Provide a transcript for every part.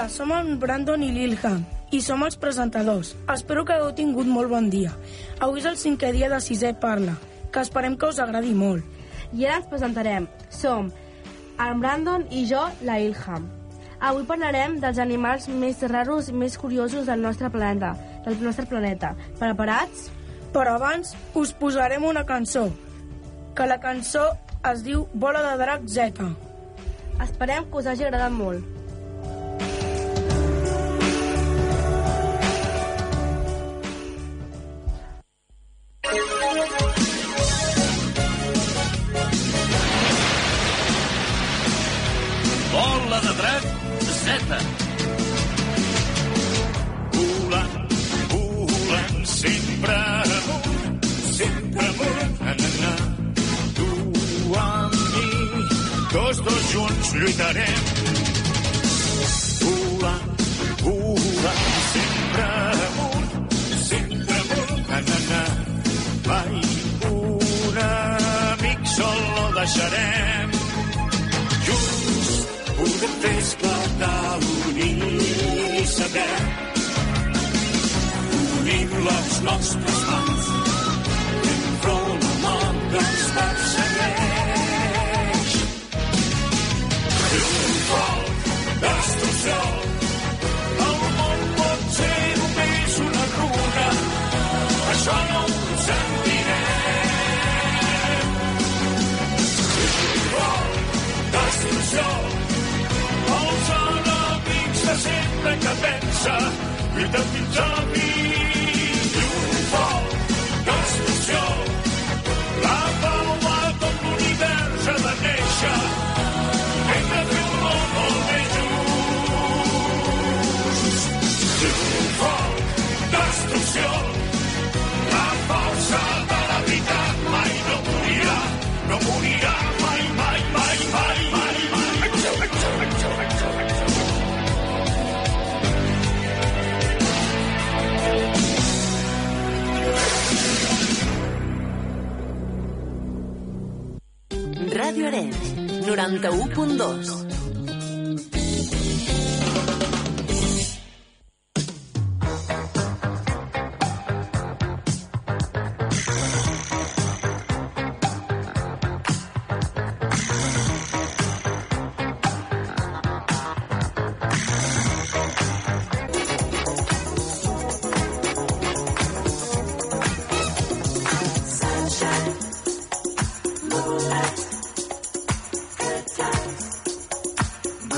Hola, som en Brandon i l'Ilham i som els presentadors. Espero que hagueu tingut molt bon dia. Avui és el cinquè dia de Sisè Parla, que esperem que us agradi molt. I ara ens presentarem. Som en Brandon i jo, la Ilham. Avui parlarem dels animals més raros i més curiosos del nostre planeta. Del nostre planeta. Preparats? Però abans us posarem una cançó, que la cançó es diu Bola de Drac Z. Esperem que us hagi agradat molt. L'unir i saber. Unim que pensa, lluita fins a 91.2.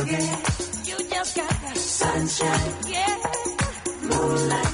You just got that sunshine. Yeah. Moonlight.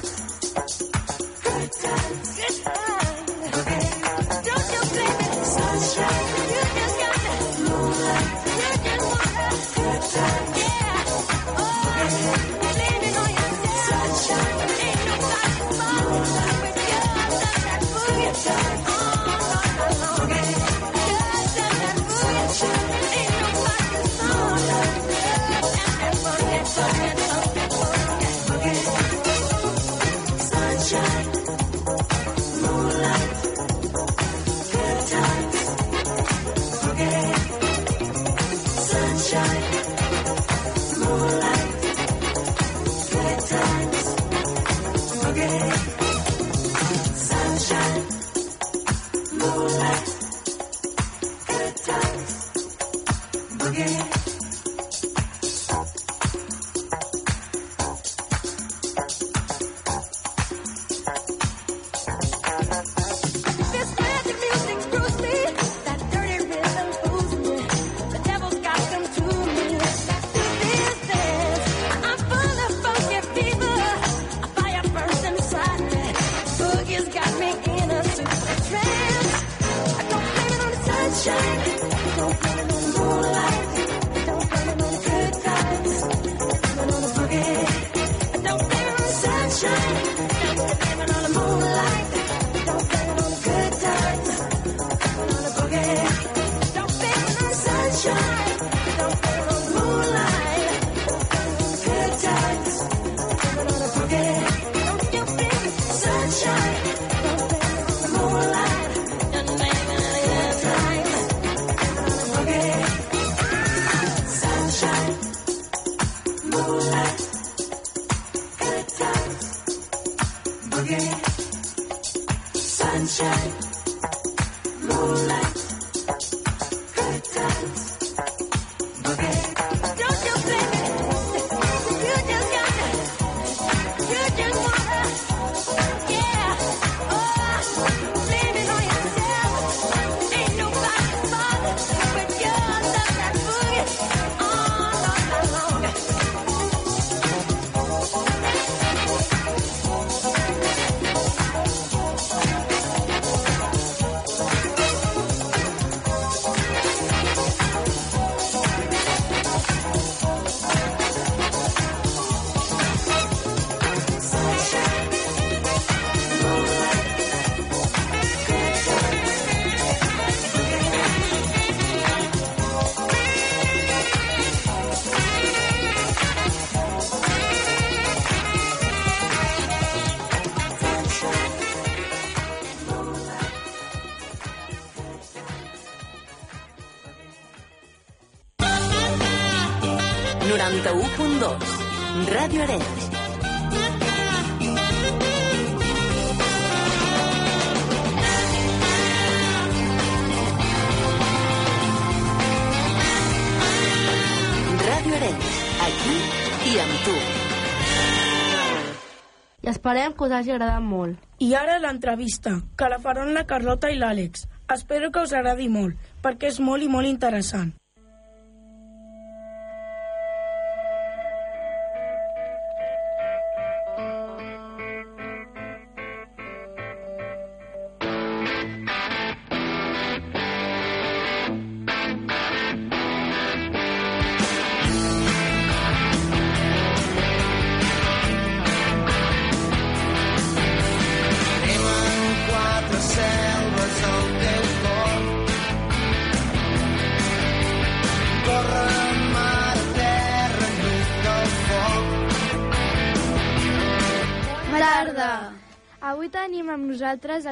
Esperem que us hagi agradat molt. I ara l'entrevista, que la faran la Carlota i l'Àlex. Espero que us agradi molt, perquè és molt i molt interessant.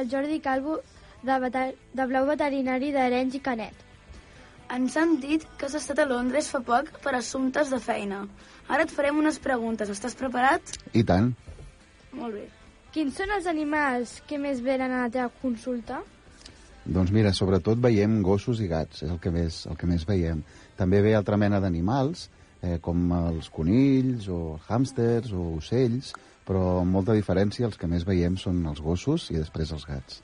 El Jordi Calvo de, veter... de Blau Veterinari d'Arenys i Canet. Ens han dit que has estat a Londres fa poc per assumptes de feina. Ara et farem unes preguntes. Estàs preparat? I tant. Molt bé. Quins són els animals que més venen a la teva consulta? Doncs mira, sobretot veiem gossos i gats, és el que més, el que més veiem. També ve altra mena d'animals, eh, com els conills o hàmsters o ocells, però amb molta diferència els que més veiem són els gossos i després els gats.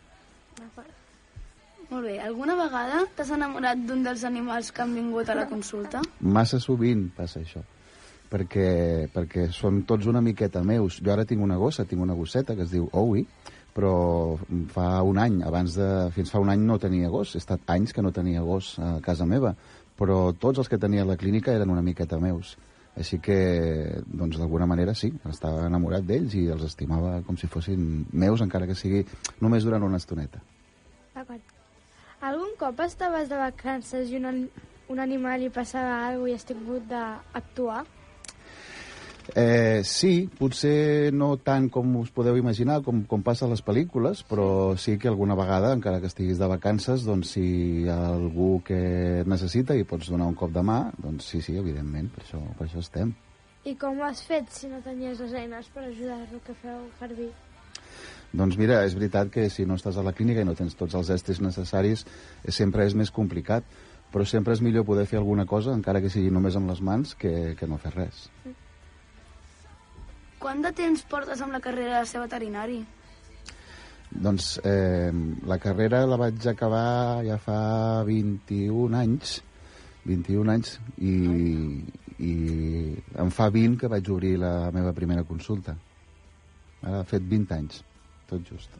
Molt bé. Alguna vegada t'has enamorat d'un dels animals que han vingut a la consulta? Massa sovint passa això, perquè, perquè són tots una miqueta meus. Jo ara tinc una gossa, tinc una gosseta que es diu Owie, però fa un any, abans de... fins fa un any no tenia gos, he estat anys que no tenia gos a casa meva, però tots els que tenia a la clínica eren una miqueta meus. Així que, doncs, d'alguna manera sí, estava enamorat d'ells i els estimava com si fossin meus, encara que sigui només durant una estoneta. D'acord. Algun cop estaves de vacances i un, un animal hi passava alguna cosa i has tingut d'actuar? Eh, sí, potser no tant com us podeu imaginar, com, com passa a les pel·lícules, però sí que alguna vegada, encara que estiguis de vacances, doncs si hi ha algú que et necessita i pots donar un cop de mà, doncs sí, sí, evidentment, per això, per això estem. I com ho has fet si no tenies les eines per ajudar-lo que feu servir? Doncs mira, és veritat que si no estàs a la clínica i no tens tots els estris necessaris, eh, sempre és més complicat, però sempre és millor poder fer alguna cosa, encara que sigui només amb les mans, que, que no fer res. Quant de temps portes amb la carrera de ser veterinari? Doncs eh, la carrera la vaig acabar ja fa 21 anys, 21 anys, i, i em fa 20 que vaig obrir la meva primera consulta. Ara ha fet 20 anys, tot just.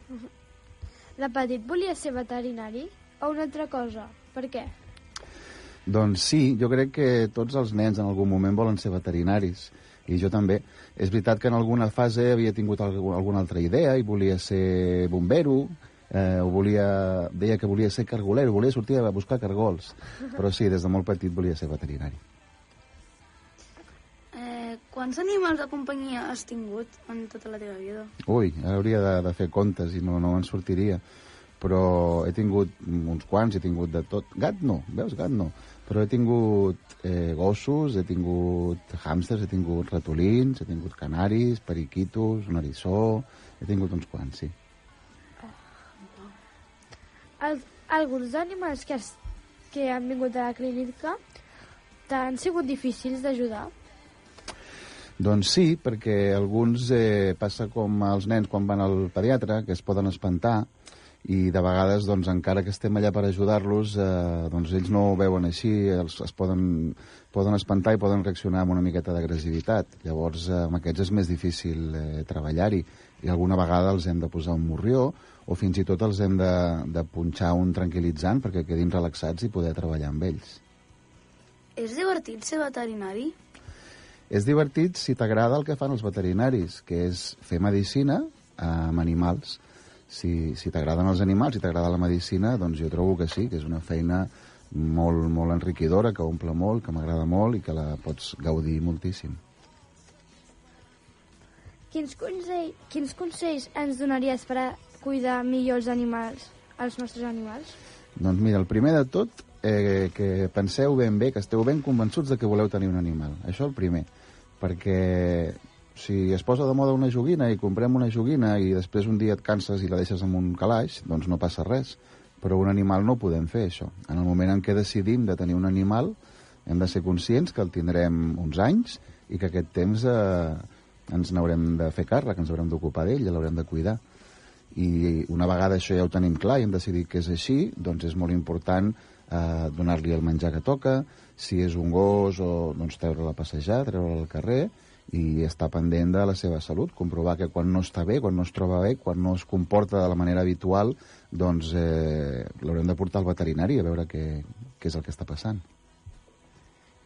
De petit volia ser veterinari o una altra cosa? Per què? Doncs sí, jo crec que tots els nens en algun moment volen ser veterinaris, i jo també. És veritat que en alguna fase havia tingut algu- alguna altra idea i volia ser bombero, eh, o volia, deia que volia ser cargolero, volia sortir a buscar cargols, però sí, des de molt petit volia ser veterinari. Eh, quants animals de companyia has tingut en tota la teva vida? Ui, ara hauria de, de fer comptes i no, no en sortiria. Però he tingut uns quants, he tingut de tot. Gat no, veus, gat no. Però he tingut eh, gossos, he tingut hàmsters, he tingut ratolins, he tingut canaris, periquitos, un eriçó... He tingut uns quants, sí. El, alguns animals que, has, que han vingut a la clínica t'han sigut difícils d'ajudar? Doncs sí, perquè alguns eh, passa com als nens quan van al pediatre, que es poden espantar, i de vegades, doncs, encara que estem allà per ajudar-los, eh, doncs ells no ho veuen així, els, es poden, poden espantar i poden reaccionar amb una miqueta d'agressivitat. Llavors, eh, amb aquests és més difícil eh, treballar-hi, i alguna vegada els hem de posar un morrió, o fins i tot els hem de, de punxar un tranquil·litzant perquè quedin relaxats i poder treballar amb ells. És divertit ser veterinari? És divertit si t'agrada el que fan els veterinaris, que és fer medicina eh, amb animals. Si, si t'agraden els animals, si t'agrada la medicina, doncs jo trobo que sí, que és una feina molt, molt enriquidora, que omple molt, que m'agrada molt i que la pots gaudir moltíssim. Quins, consell, quins consells ens donaries per a cuidar millor els animals, els nostres animals? Doncs mira, el primer de tot, eh, que penseu ben bé, que esteu ben convençuts de que voleu tenir un animal. Això el primer. Perquè si es posa de moda una joguina i comprem una joguina i després un dia et canses i la deixes en un calaix, doncs no passa res. Però un animal no podem fer, això. En el moment en què decidim de tenir un animal, hem de ser conscients que el tindrem uns anys i que aquest temps eh, ens n'haurem de fer càrrec, ens haurem d'ocupar d'ell l'haurem de cuidar. I una vegada això ja ho tenim clar i hem decidit que és així, doncs és molt important eh, donar-li el menjar que toca, si és un gos o doncs, treure-la a passejar, treure-la al carrer i estar pendent de la seva salut, comprovar que quan no està bé, quan no es troba bé, quan no es comporta de la manera habitual, doncs eh, l'haurem de portar al veterinari a veure què, què és el que està passant.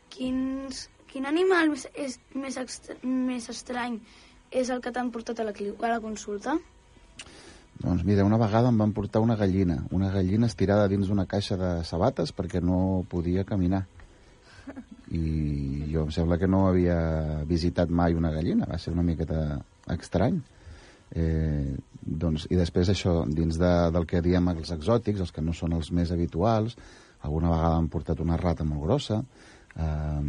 Quins, quin animal més, és més, extra, més estrany és el que t'han portat a la, a la consulta? Doncs mira, una vegada em van portar una gallina, una gallina estirada dins d'una caixa de sabates perquè no podia caminar. I jo em sembla que no havia visitat mai una gallina, va ser una miqueta estrany. Eh, doncs, I després això, dins de, del que diem els exòtics, els que no són els més habituals, alguna vegada han portat una rata molt grossa, eh,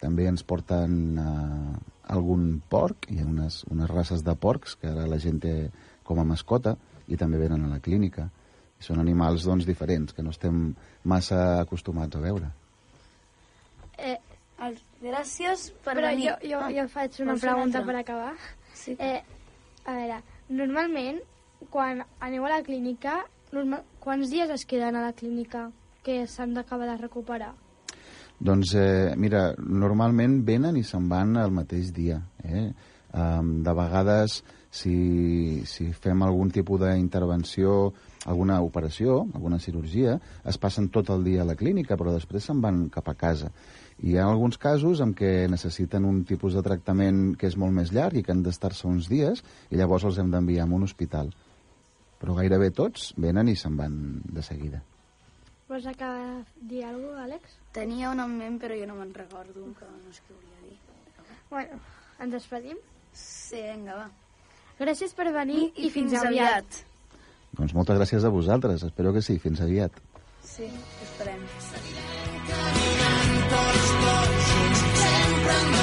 també ens porten eh, algun porc, hi ha unes, unes races de porcs que ara la gent té com a mascota i també venen a la clínica. Són animals doncs, diferents, que no estem massa acostumats a veure. Eh, El, gràcies per però venir. jo, jo, Ah, jo faig una vols pregunta altra? per acabar. Sí. Eh, a veure, normalment, quan aneu a la clínica, normal, quants dies es queden a la clínica que s'han d'acabar de recuperar? Doncs, eh, mira, normalment venen i se'n van el mateix dia. Eh? Um, de vegades, si, si fem algun tipus d'intervenció, alguna operació, alguna cirurgia, es passen tot el dia a la clínica, però després se'n van cap a casa. I hi ha alguns casos en què necessiten un tipus de tractament que és molt més llarg i que han d'estar-se uns dies, i llavors els hem d'enviar a un hospital. Però gairebé tots venen i se'n van de seguida. Vols acabar de dir alguna cosa, Àlex? Tenia un en ment, però jo no me'n recordo, que no sé què volia dir. Bueno, ens despedim. Sí, vinga, va. Gràcies per venir i, fins, aviat. Doncs moltes gràcies a vosaltres, espero que sí, fins aviat. Sí, esperem. N'hi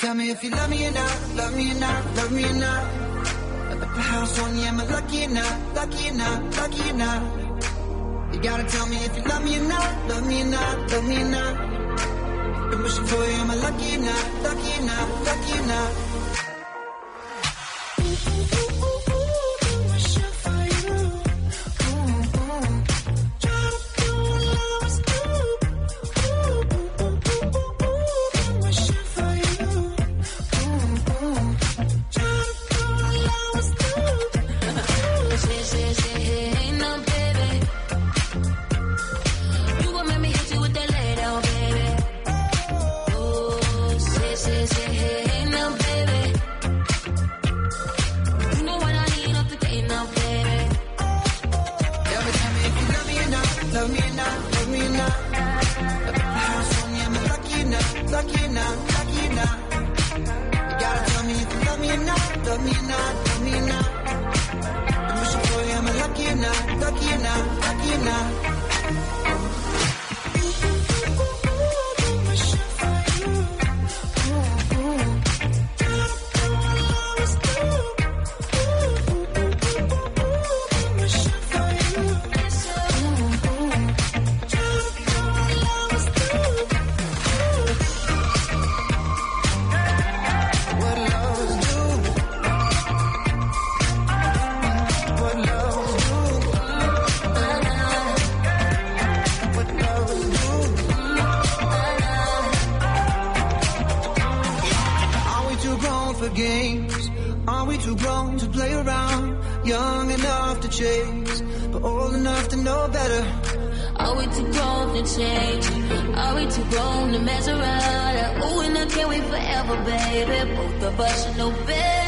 Tell me, if you love me or not, love me or not, love me or not. Put the house on you, am I lucky or not, lucky or not, lucky or not? You gotta tell me if you love me or not, love me or not, love me or not. Been wishing for you, am I lucky or not, lucky or not, lucky or not? For games? Are we too grown to play around? Young enough to chase, but old enough to know better. Are we too grown to change? Are we too grown to mess around? Ooh, and I can't wait forever, baby. Both of us should know better.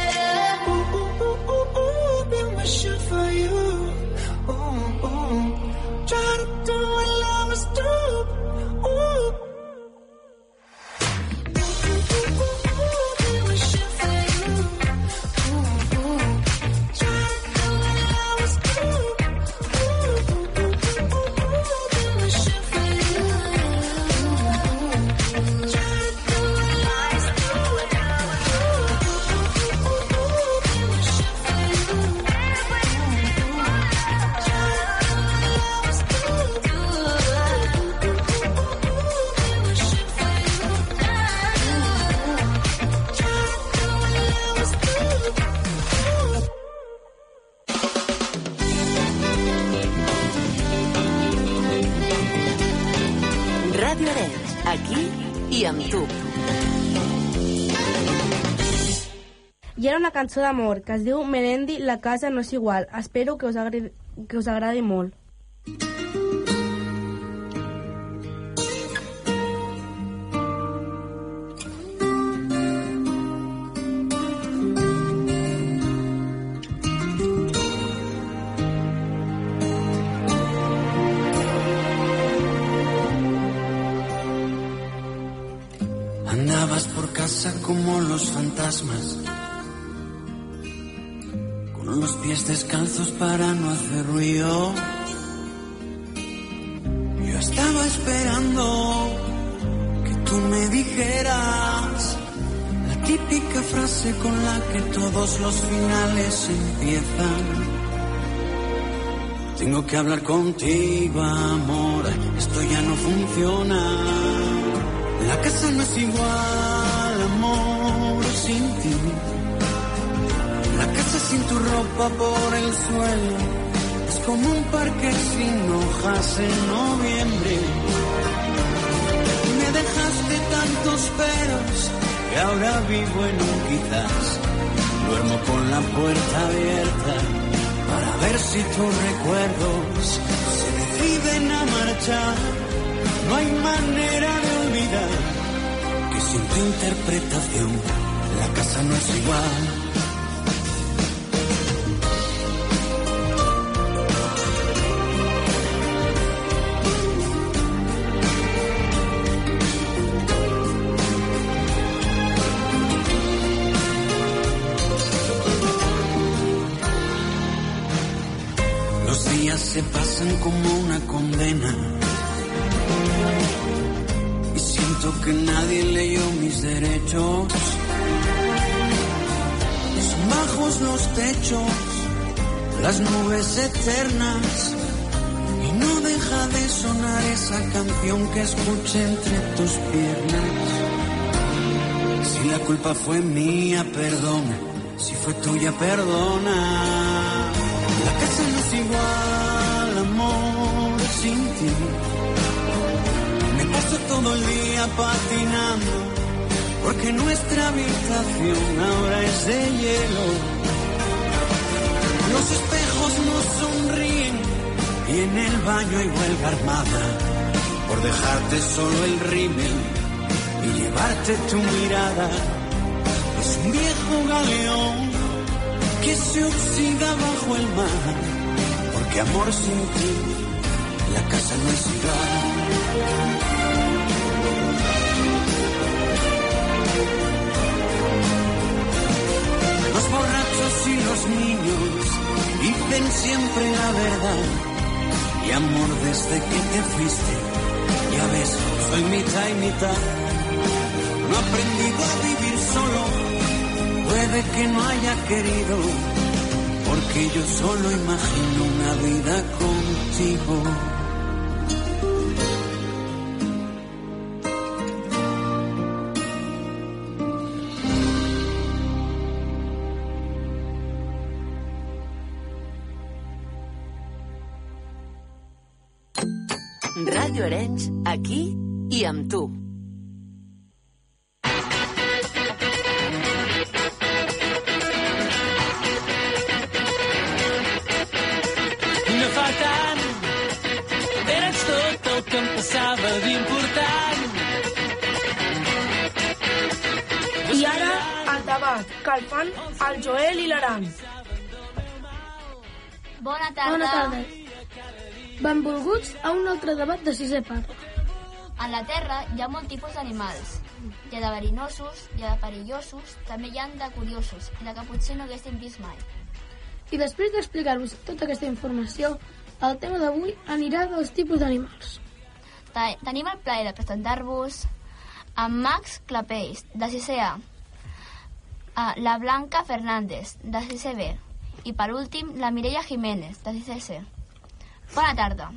Cançó d'amor que es diu Melendi, la casa no és igual. Espero que us agradi, que us agradi molt. Andabas por casa como los fantasmas, los pies descalzos para no hacer ruido. Yo estaba esperando que tú me dijeras la típica frase con la que todos los finales empiezan. Tengo que hablar contigo, amor, esto ya no funciona. La casa no es igual, amor, sin ti. Sin tu ropa por el suelo es como un parque sin hojas en noviembre. Me dejaste tantos peros que ahora vivo en un quizás. Duermo con la puerta abierta para ver si tus recuerdos se deciden a marchar. No hay manera de olvidar que sin tu interpretación la casa no es igual. Las nubes eternas. Y no deja de sonar esa canción que escuché entre tus piernas. Si la culpa fue mía, perdona. Si fue tuya, perdona. La casa no es igual, amor, sin ti. Me paso todo el día patinando, porque nuestra habitación ahora es de hielo. Los espejos no sonríen y en el baño hay huelga armada por dejarte solo el rímel y llevarte tu mirada. Es un viejo galeón que se oxida bajo el mar, porque amor sin ti, la casa no es igual. Los borrachos y los niños dicen siempre la verdad, y amor desde que te fuiste, ya ves, soy mitad y mitad. No he aprendido a vivir solo, puede que no haya querido, porque yo solo imagino una vida contigo. Passava d'important. I ara, el debat, que el fan el Joel i l'Aran. Bona tarda. Bona tarda. Benvolguts a un altre debat de sisè part. En la Terra hi ha molt tipus d'animals. Hi ha de verinosos, hi ha de perillosos, també hi ha de curiosos, i de que potser no haguéssim vist mai. I després d'explicar-vos tota aquesta informació, el tema d'avui anirà dels tipus d'animals. Tenim el plaer de presentar-vos a Max Clapeix, de 6è A, la Blanca Fernández, de 6è B, i per últim la Mireia Jiménez, de 6è C. Bona tarda.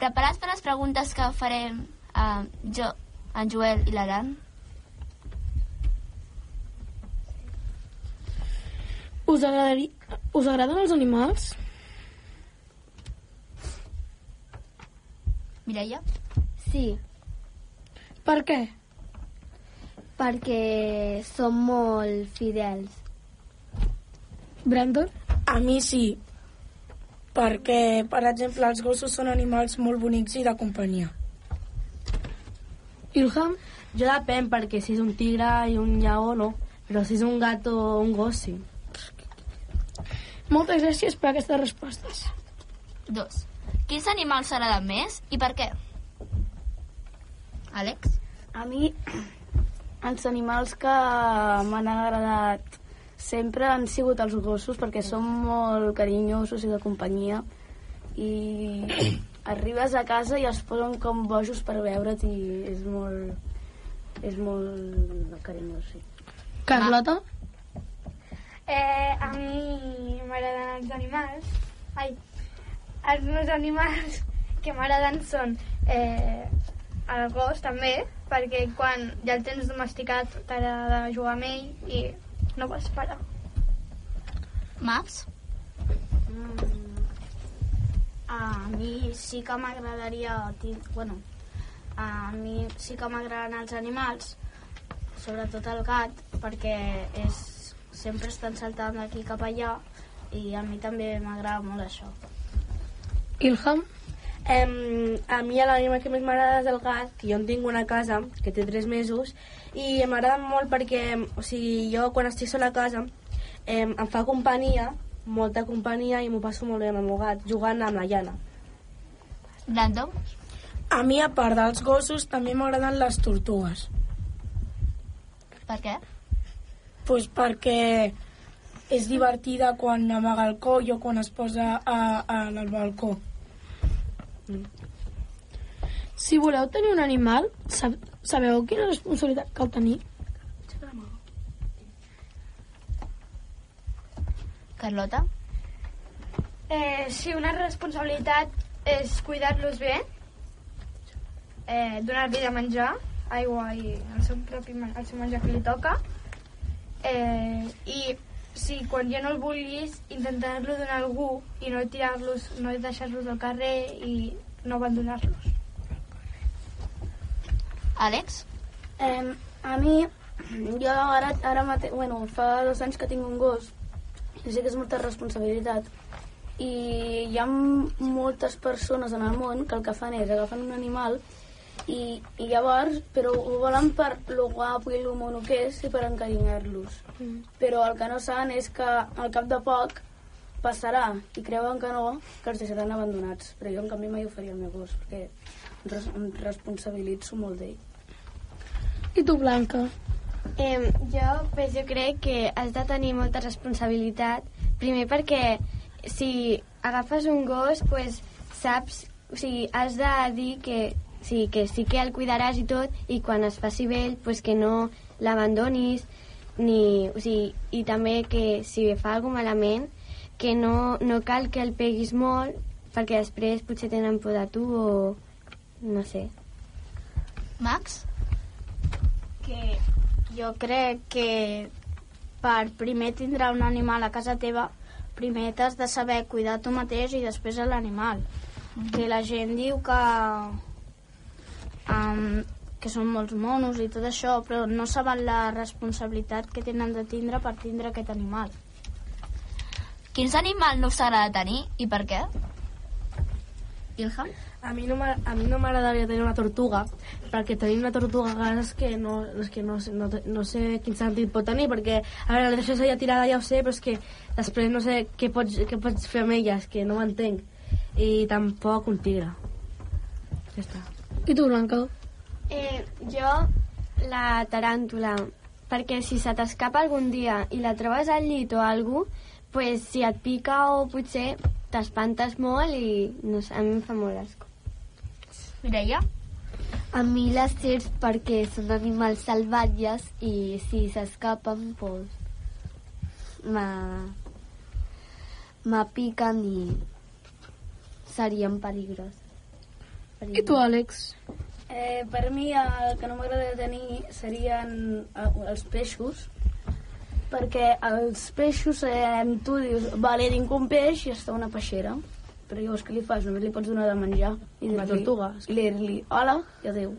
Preparats per les preguntes que farem a jo, en Joel i l'Aran? Us, agradaria... Us agraden els animals? Mireia? Sí, Per què? perquè som molt fidels. Brandon? A mi sí, perquè, per exemple, els gossos són animals molt bonics i de companyia. Ilham? Jo depèn, perquè si és un tigre i un lleó, no. Però si és un gato o un gos, sí. Moltes gràcies per aquestes respostes. Dos. Quins animals s'agraden més i per què? Àlex? A mi, els animals que m'han agradat sempre han sigut els gossos perquè són molt carinyosos i de companyia i arribes a casa i es posen com bojos per veure't i és molt és molt carinyós, sí. Carlota? Eh, a mi m'agraden els animals. Ai, els meus animals que m'agraden són eh, el gos també, perquè quan ja el tens domesticat t'agrada jugar amb ell i no pots parar. Max? A mi sí que m'agradaria... Bueno, a mi sí que m'agraden els animals, sobretot el gat, perquè és, sempre estan saltant d'aquí cap allà i a mi també m'agrada molt això. Ilham? Em, a mi l'anima que més m'agrada és el gat, que jo en tinc una casa que té 3 mesos i m'agrada molt perquè o sigui, jo quan estic sola a casa em, em fa companyia, molta companyia i m'ho passo molt bé amb el meu gat, jugant amb la llana. Brandon? A mi, a part dels gossos, també m'agraden les tortugues. Per què? Pues perquè és divertida quan amaga el coll o quan es posa a, a, al balcó. Si voleu tenir un animal, sab sabeu quina responsabilitat cal tenir? Carlota? Eh, sí, una responsabilitat és cuidar-los bé, eh, donar-li de menjar, aigua i el seu propi el seu menjar que li toca, eh, i si quan ja no el vulguis, intentar-lo donar a algú i no tirar-los, no deixar-los al carrer i no abandonar-los. Àlex? Eh, a mi, jo ara, ara mate, bueno, fa dos anys que tinc un gos i sé que és molta responsabilitat i hi ha moltes persones en el món que el que fan és agafen un animal i, i llavors, però ho volen per lo guapo i lo mono que és i per encarinyar-los. Però el que no saben és que al cap de poc passarà i creuen que no, que els deixaran abandonats. Però jo en canvi mai ho faria al meu gos, perquè em, res em responsabilitzo molt d'ell. I tu, Blanca? Eh, jo, pues, jo crec que has de tenir molta responsabilitat. Primer perquè si agafes un gos, pues, saps, o sigui, has de dir que sí, que sí que el cuidaràs i tot, i quan es faci vell, pues, que no l'abandonis, ni, o sigui, i també que si fa alguna malament, que no, no cal que el peguis molt, perquè després potser tenen por de tu o no sé. Max? que jo crec que per primer tindrà un animal a casa teva, primer t'has de saber cuidar tu mateix i després l'animal. Que la gent diu que um, que són molts monos i tot això, però no saben la responsabilitat que tenen de tindre per tindre aquest animal. Quins animals no us agrada tenir i per què? Ilham? A mi no m'ha- a mi no m'agradaria tenir una tortuga, perquè tenir una tortuga a casa és que no, és que no, sé- no, no sé quin sentit pot tenir, perquè, a veure, la deixes allà tirada ja ho sé, però és que després no sé què pots, què pots fer amb ella, és que no ho entenc. I tampoc un tigre. Ja està. I tu, Blanca? Eh, jo, la taràntula, perquè si se t'escapa algun dia i la trobes al llit o algú, pues, si et pica o potser t'espantes molt i no sé, a mi em fa molt asco. Mireia? A mi les serps perquè són animals salvatges i si s'escapen, doncs, me, me piquen i serien perillos. I tu, Àlex? Eh, per mi el que no m'agradaria tenir serien eh, els peixos perquè els peixos eh, tu dius, vale, tinc un peix i està una peixera però llavors què li fas? Només li pots donar de menjar i Una dir-li- tortuga. i dir-li hola i adéu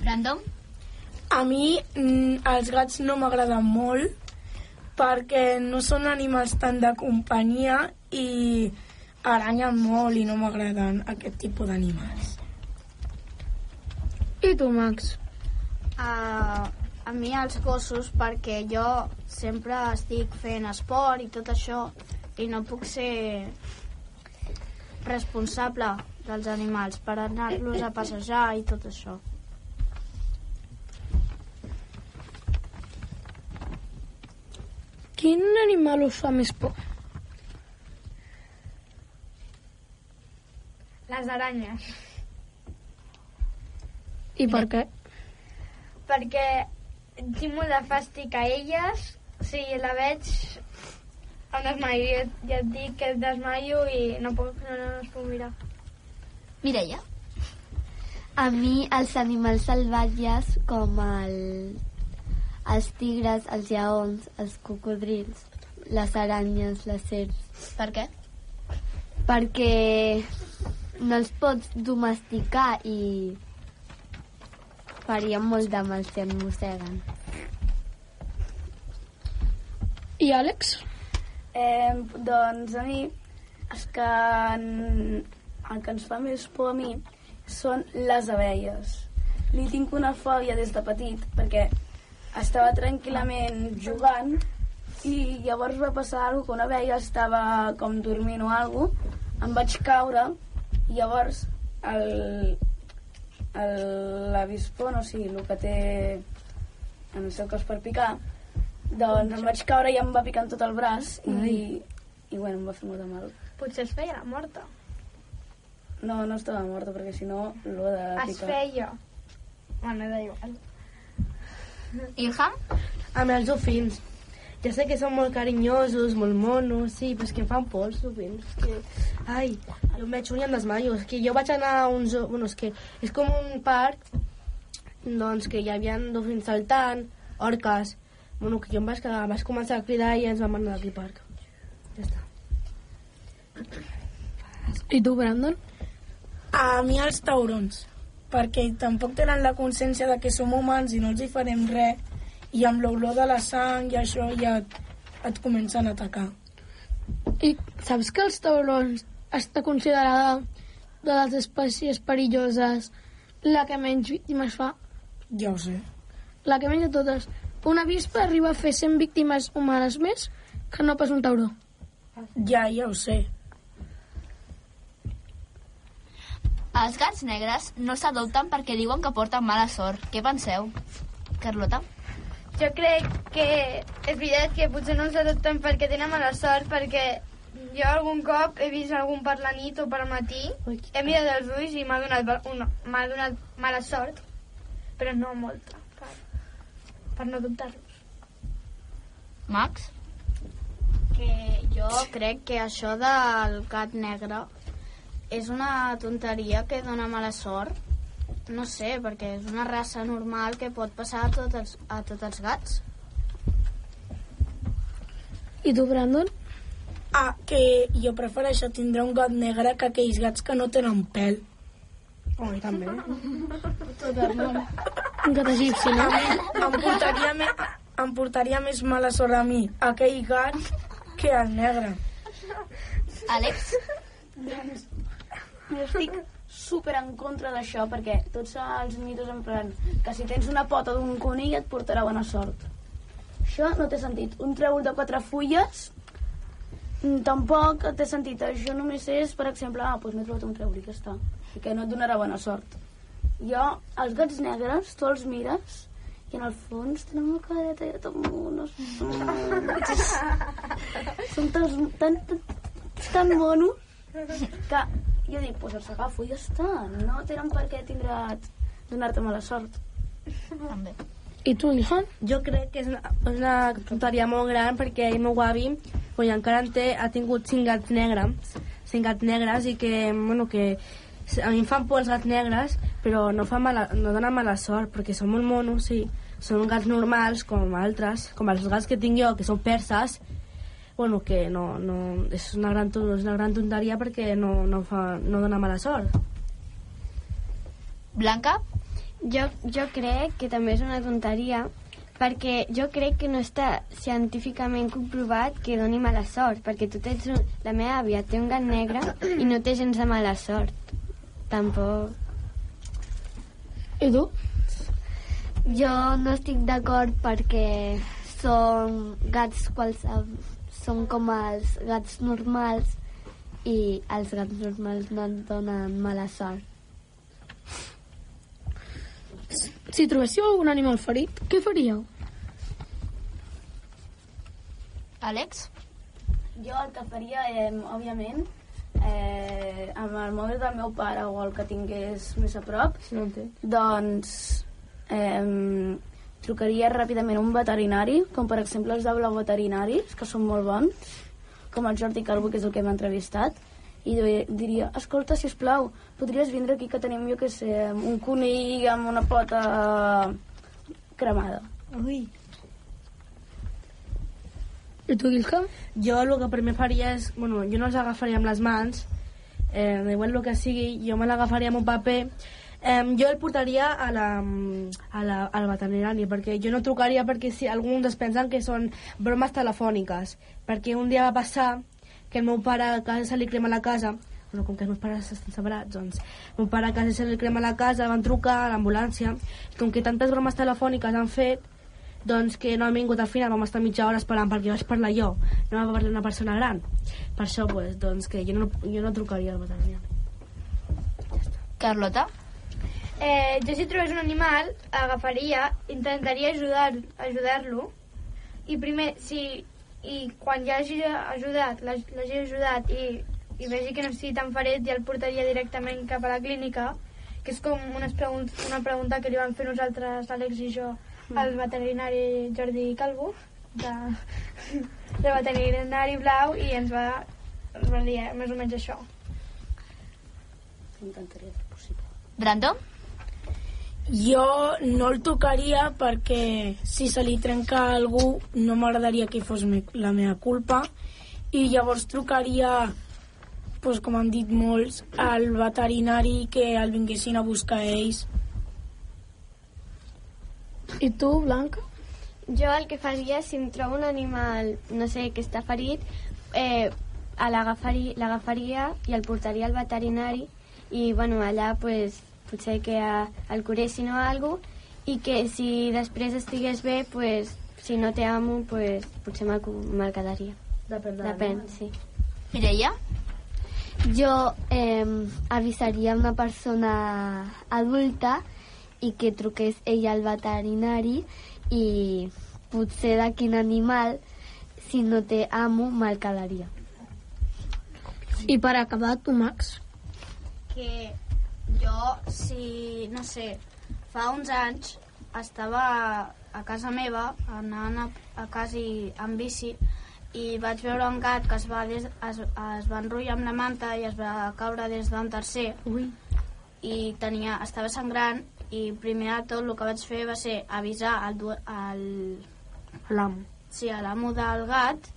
Brandon? A mi mm, els gats no m'agraden molt perquè no són animals tan de companyia i aranyen molt i no m'agraden aquest tipus d'animals. I tu, Max? Uh, a mi els gossos perquè jo sempre estic fent esport i tot això i no puc ser responsable dels animals per anar-los a passejar i tot això. Quin animal us fa més por? Les aranyes. I per què? Perquè tinc molt de fàstic a elles. Si la veig, em desmaio. Ja, ja et dic que et desmaio i no, puc, no, no es puc mirar. Mireia? A mi els animals salvatges com el, els tigres, els lleons, els cocodrils, les aranyes, les serps. Per què? Perquè no els pots domesticar i farien molt de mal si em mosseguen. I Àlex? Eh, doncs a mi, és que en, el que ens fa més por a mi són les abelles. Li tinc una fòbia des de petit, perquè estava tranquil·lament jugant i llavors va passar alguna que una abella estava com dormint o alguna cosa, em vaig caure llavors el, el, l'avispon, o sigui, el que té en el seu cos per picar, doncs em vaig caure i em va picar en tot el braç i, i bueno, em va fer molt de mal. Potser es feia la morta. No, no estava morta, perquè si no, l'ho de Es picar. feia. Bueno, da igual. Ilham? Amb els dofins. Ja sé que són molt carinyosos, molt monos, sí, però és que em fan por dofins. És que... Ai, jo em veig un i em desmaio. És que jo vaig anar a un zoo... Bueno, és que és com un parc doncs que hi havia dofins saltant, orques... Bueno, que jo em vaig, quedar, vaig començar a cridar i ens vam anar d'aquí parc. Ja està. I tu, Brandon? A mi els taurons, perquè tampoc tenen la consciència de que som humans i no els hi farem res, i amb l'olor de la sang i això ja et, et comencen a atacar. I saps que els taurons està considerada de les espècies perilloses la que menys víctimes fa? Ja ho sé. La que menys de totes. Una avispa arriba a fer 100 víctimes humanes més que no pas un tauró. Ja, ja ho sé. Els gats negres no s'adopten perquè diuen que porten mala sort. Què penseu? Carlota? Jo crec que és veritat que potser no els adopten perquè tenen mala sort, perquè jo algun cop he vist algun per la nit o per matí, he mirat els ulls i m'ha donat, una, m'ha donat mala sort, però no molta, per, per no adoptar-los. Max? que jo crec que això del gat negre és una tonteria que dona mala sort. No sé, perquè és una raça normal que pot passar a tots els, a tots els gats. I tu, Brandon? Ah, que jo prefereixo tindre un gat negre que aquells gats que no tenen pèl. Oh, i també. Totalment. Un gat egipci, no? Em portaria, me, em portaria més mala sort a mi aquell gat que el negre. Àlex? Jo estic super en contra d'això perquè tots els mitos en plan que si tens una pota d'un conill et portarà bona sort. Això no té sentit. Un trèvol de quatre fulles mm, tampoc té sentit. Això només és, per exemple, ah, doncs m'he trobat un trèvol i ja està. I que no et donarà bona sort. Jo, els gats negres, tu els mires i en el fons tenen una careta i tot monos. Són tan, tan, tan monos que jo dic, pues els agafo i ja està. No tenen per què tindre donar-te mala sort. També. I tu, Ilhan? Jo crec que és una, és una tonteria molt gran perquè el meu avi, quan encara en té, ha tingut cinc gats negres, cinc gats negres i que, bueno, que a mi em fan por els gats negres, però no, fa mala, no donen mala sort perquè són molt monos, sí. Són gats normals com altres, com els gats que tinc jo, que són perses, bueno, que no, no, és, una gran, és una gran tonteria perquè no, no, fa, no dona mala sort. Blanca? Jo, jo crec que també és una tonteria perquè jo crec que no està científicament comprovat que doni mala sort, perquè tu tens un, la meva àvia té un gat negre i no té gens de mala sort. Tampoc. I tu? Jo no estic d'acord perquè són gats quals són com els gats normals i els gats normals no et donen mala sort. Si trobéssiu algun animal ferit, què faríeu? Àlex? Jo el que faria, eh, òbviament, eh, amb el mòbil del meu pare o el que tingués més a prop, si no té. doncs eh, trucaria ràpidament a un veterinari, com per exemple els de Blau Veterinaris, que són molt bons, com el Jordi Calvo, que és el que m'ha entrevistat, i di- diria, escolta, si plau, podries vindre aquí que tenim, jo què sé, un conill amb una pota cremada. Ui. I tu, Guilcam? Jo el que primer faria és... Bueno, jo no els agafaria amb les mans, eh, igual el que sigui, jo me l'agafaria amb un paper. Eh, jo el portaria a la, a la, al veterinari, perquè jo no trucaria perquè si alguns es pensen que són bromes telefòniques. Perquè un dia va passar que el meu pare a casa se li crema la casa, bueno, com que els meus pares estan separats, doncs, el meu pare a casa se li crema la casa, van trucar a l'ambulància, i com que tantes bromes telefòniques han fet, doncs que no han vingut al final, vam estar mitja hora esperant perquè vaig parlar jo, no va parlar una persona gran. Per això, pues, doncs, que jo no, jo no trucaria al veterinari. Carlota? Eh, jo si trobés un animal, agafaria, intentaria ajudar- ajudar-lo, i primer, si i quan ja hagi ajudat, l'hagi ajudat i, i vegi que no estigui tan ferit, ja el portaria directament cap a la clínica, que és com unes pregun una pregunta que li vam fer nosaltres, l'Àlex i jo, al veterinari Jordi Calvo, de, de veterinari blau, i ens va, ens va dir eh, més o menys això. Intentaria fer possible. Brando? Jo no el tocaria perquè si se li trenca a algú no m'agradaria que fos me la meva culpa i llavors trucaria pues, com han dit molts al veterinari que el vinguessin a buscar ells I tu, Blanca? Jo el que faria, si em trobo un animal, no sé, que està ferit, eh, l'agafaria i el portaria al veterinari i, bueno, allà, pues, potser que el curessin o alguna i que si després estigués bé, pues, si no té amo, pues, potser me'l me quedaria. Depèn. Depèn, sí. Mireia? Jo eh, avisaria una persona adulta i que truqués ella al veterinari i potser de quin animal, si no té amo, me'l quedaria. I per acabar, tu, Max? que jo, si, no sé, fa uns anys estava a, casa meva, anant a, a casa i, amb bici, i vaig veure un gat que es va, des, es, es va enrotllar amb la manta i es va caure des d'un tercer. Ui. I tenia, estava sangrant i primer de tot el que vaig fer va ser avisar al, al, L'amo. sí, a l'amo del gat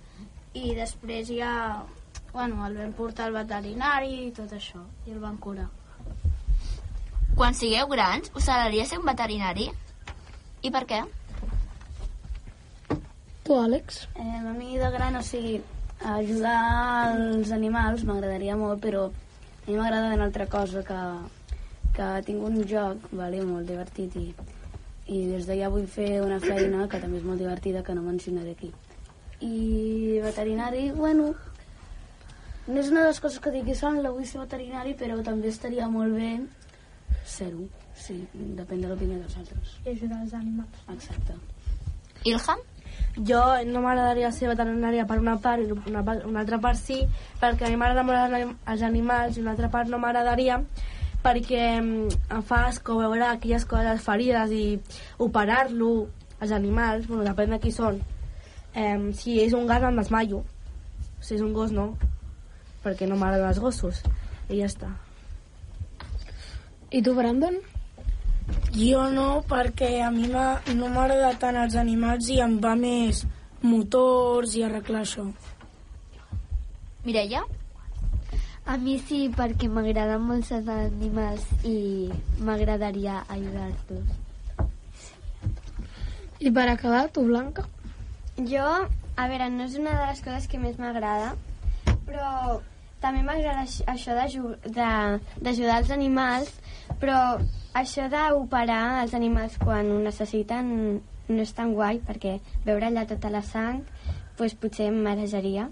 i després ja bueno, el vam portar al veterinari i tot això, i el van curar. Quan sigueu grans, us agradaria ser un veterinari? I per què? Tu, Àlex? Eh, a mi de gran, o sigui, ajudar els animals m'agradaria molt, però a mi m'agrada una altra cosa, que, que tinc un joc vale, molt divertit i, i des d'allà vull fer una feina que també és molt divertida que no mencionaré aquí. I veterinari, bueno, no és una de les coses que digui son, la vull ser veterinari, però també estaria molt bé ser-ho. Sí, depèn de l'opinió dels altres. I ajudar els animals. Exacte. Ilham? Jo no m'agradaria ser veterinària per una part i una, part- una altra part sí, perquè a mi m'agraden molt els anim- els animals i una altra part no m'agradaria perquè mm, em fa asco veure aquelles coses ferides i operar-lo als animals, bueno, depèn de qui són. Eh, si és un gat em desmaio, si és un gos no, perquè no m'agraden els gossos. I ja està. I tu, Brandon? Jo no, perquè a mi no m'agrada tant els animals i em va més motors i arreglar això. Mireia? A mi sí, perquè m'agraden molt els animals i m'agradaria ajudar-los. I per acabar, tu, Blanca? Jo, a veure, no és una de les coses que més m'agrada, però també m'agrada aix- això d'ajudar els animals, però això d'operar els animals quan ho necessiten no és tan guai, perquè veure allà tota la sang pues, potser em marejaria.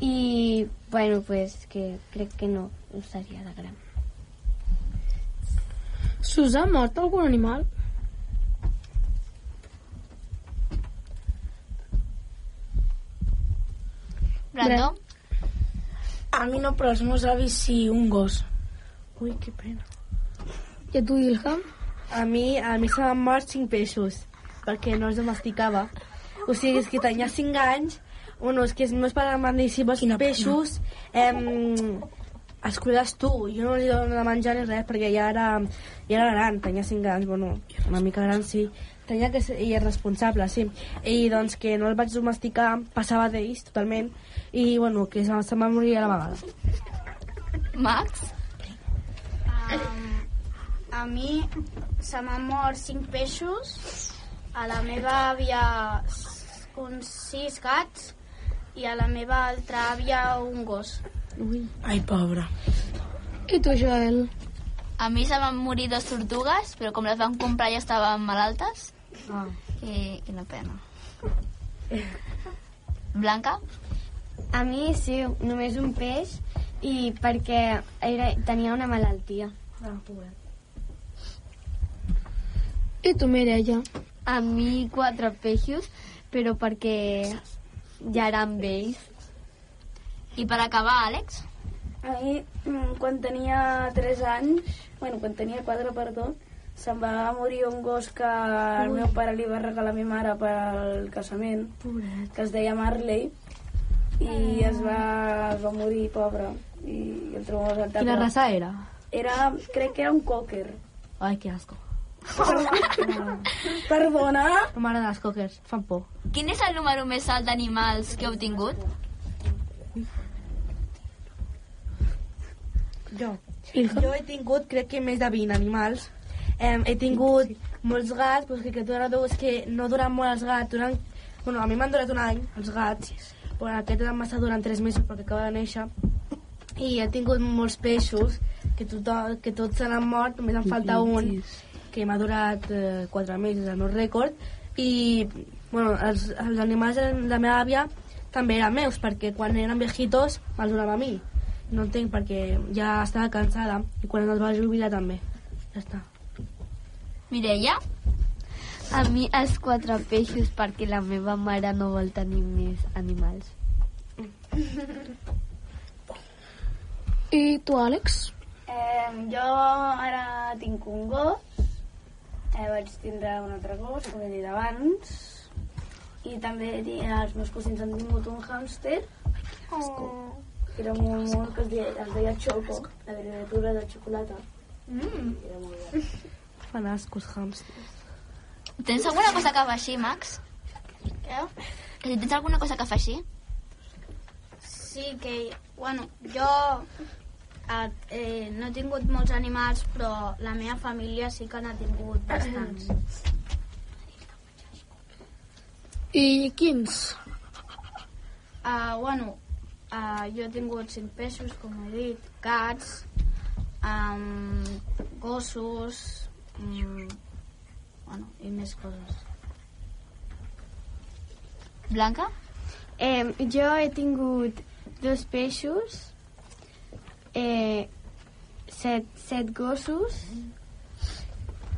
I, bueno, pues, que crec que no ho seria de gran. S'us ha mort algun animal? Brandó? A mi no, però els meus avis sí, un gos. Ui, que pena. I a tu, Ilham? A mi, a mi se m'han mort cinc peixos, perquè no els domesticava. O sigui, és que tenia cinc anys, bueno, és que els meus pares m'han dit, si vols peixos, em, els cuides tu. Jo no li dono de menjar ni res, perquè ja era, ja era gran, tenia cinc anys, bueno, una mica gran, sí. Tenia que i és responsable, sí. I doncs que no el vaig domesticar, passava d'ells totalment, i bueno, que se, se va morir a la vegada. Max? Um, a mi se m'han mort cinc peixos, a la meva àvia uns sis gats i a la meva altra àvia un gos. Ui. Ai, pobra. I tu, Joel? A mi se van morir dos tortugues, però com les van comprar ja estaven malaltes. Ah. I, i una pena. Blanca? A mi sí, només un peix i perquè era, tenia una malaltia. Ah, pobret. I tu, Mireia? A mi quatre peixos, però perquè ja eren vells. I per acabar, Àlex? A mi, mm, quan tenia 3 anys, bueno, quan tenia 4, perdó, se'm va morir un gos que el Ui. meu pare li va regalar a mi mare pel casament, Pobret. que es deia Marley, i es va, es va morir, pobre, i el trobo molt Quina raça era? Era, crec que era un cocker. Ai, que asco. Perdona? No m'agraden els cockers, fan por. Quin és el número més alt d'animals que heu tingut? Jo. Jo he tingut, crec que més de 20 animals. Eh, he tingut molts gats, però és que, que duren, és que no duren molt els gats. Duren, bueno, a mi m'han durat un any, els gats, però aquest em va estar durant 3 mesos perquè acaba de néixer. I he tingut molts peixos, que, tothom, que tots se n'han mort, només em falta un, que m'ha durat eh, 4 mesos, el meu rècord. I, bueno, els, els animals de la meva àvia també eren meus, perquè quan eren viejitos me'ls donava a mi. No entenc perquè ja estava cansada i quan es va jubilar també. Ja està. Mireia? A mi els quatre peixos perquè la meva mare no vol tenir més animals. I tu, Àlex? Eh, jo ara tinc un gos, eh, vaig tindre un altre gos, com he dit abans, i també els meus cosins han tingut un hàmster, Oh. que era molt, molt, que es deia, es deia Choco, la criatura de xocolata. Mm. Era molt bé. Fan ascos hàmsters. Tens alguna cosa que fa així, Max? Què? Que si tens alguna cosa que fa així? Sí, que, bueno, jo eh, eh, no he tingut molts animals, però la meva família sí que n'ha tingut bastants. I quins? Uh, bueno, uh, jo he tingut cinc peixos, com he dit, gats, um, gossos, um, bueno, i més coses. Blanca? Eh, jo he tingut dos peixos, eh, set, set gossos,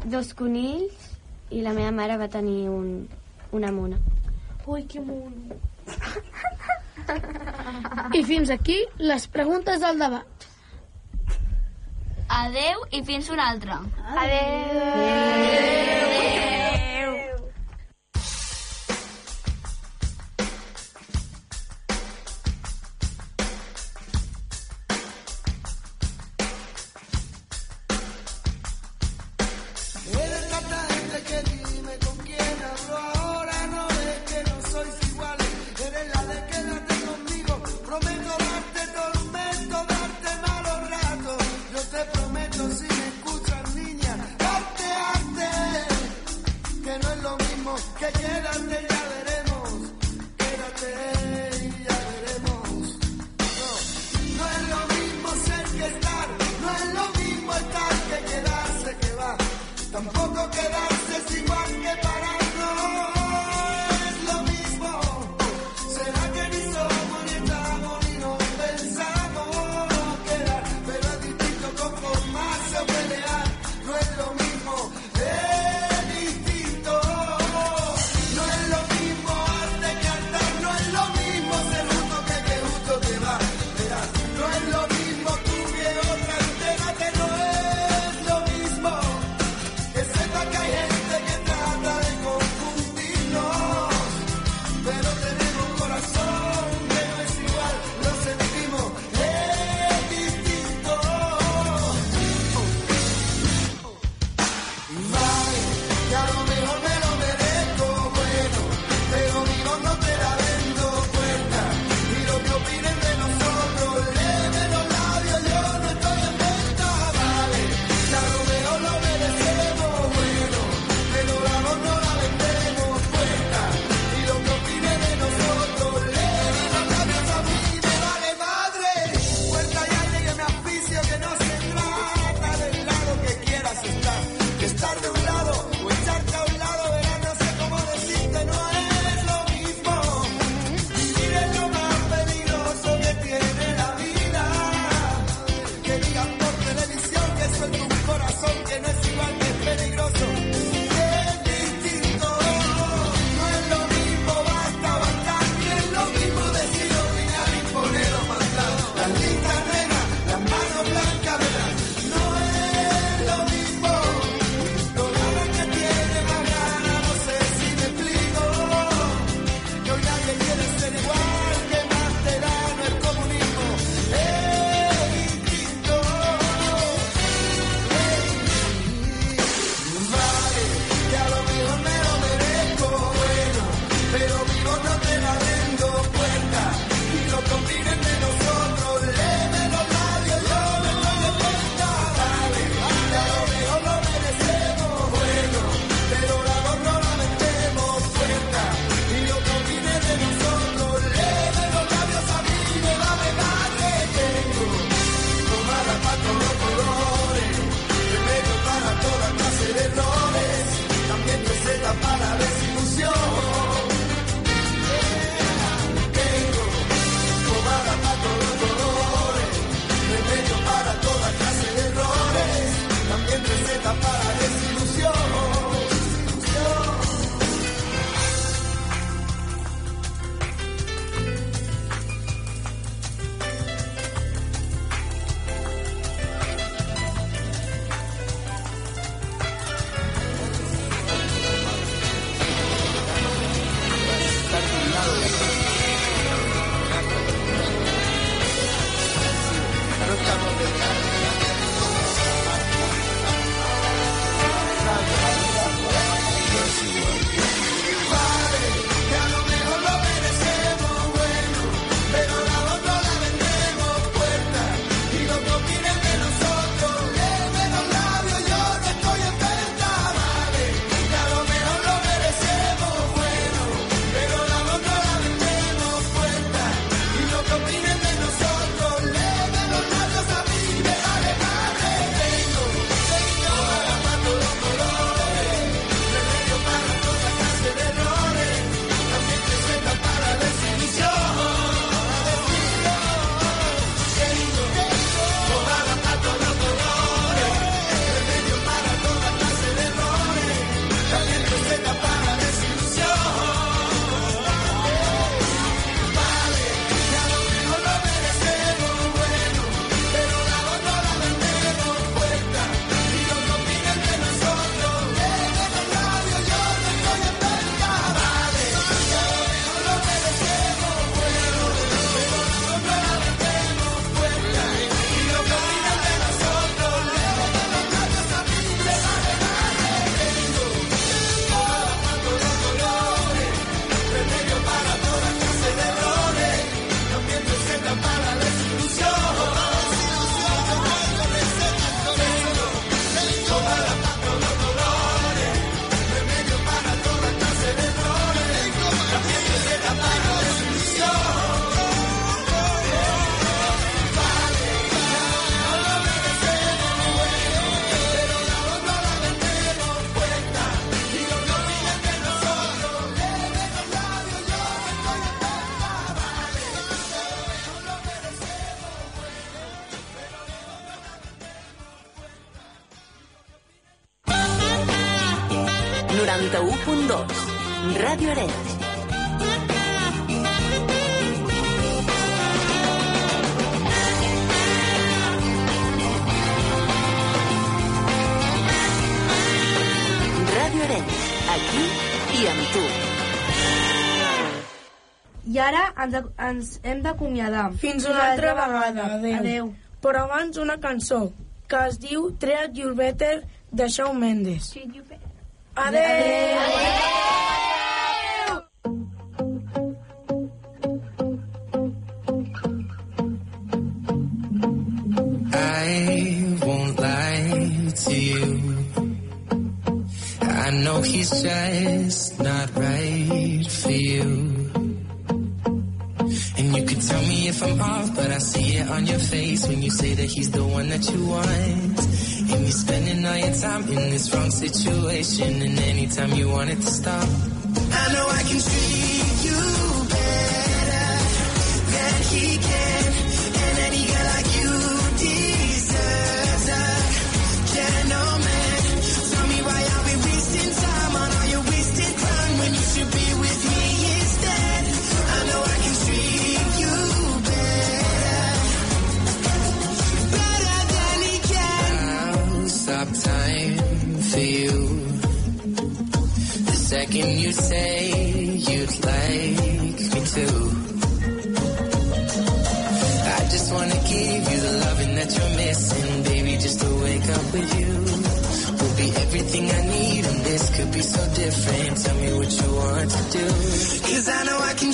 dos conills i la meva mare va tenir un, una mona. Ui, que mono. I fins aquí les preguntes del debat. Adeu i fins una altra. Adeu. Adeu. Llorenç, aquí i amb tu. I ara ens, ens hem d'acomiadar. Fins una altra vegada. Adeu. Adeu. Però abans una cançó que es diu Treat Your Better de Shawn Mendes. Adeu! Adeu! Adeu! know he's just not right for you. And you can tell me if I'm off, but I see it on your face when you say that he's the one that you want. And you're spending all your time in this wrong situation, and anytime you want it to stop, I know I can choose. reckon you'd say you'd like me too. I just wanna give you the loving that you're missing, baby, just to wake up with you. Will be everything I need, and this could be so different. Tell me what you want to do. Cause I know I can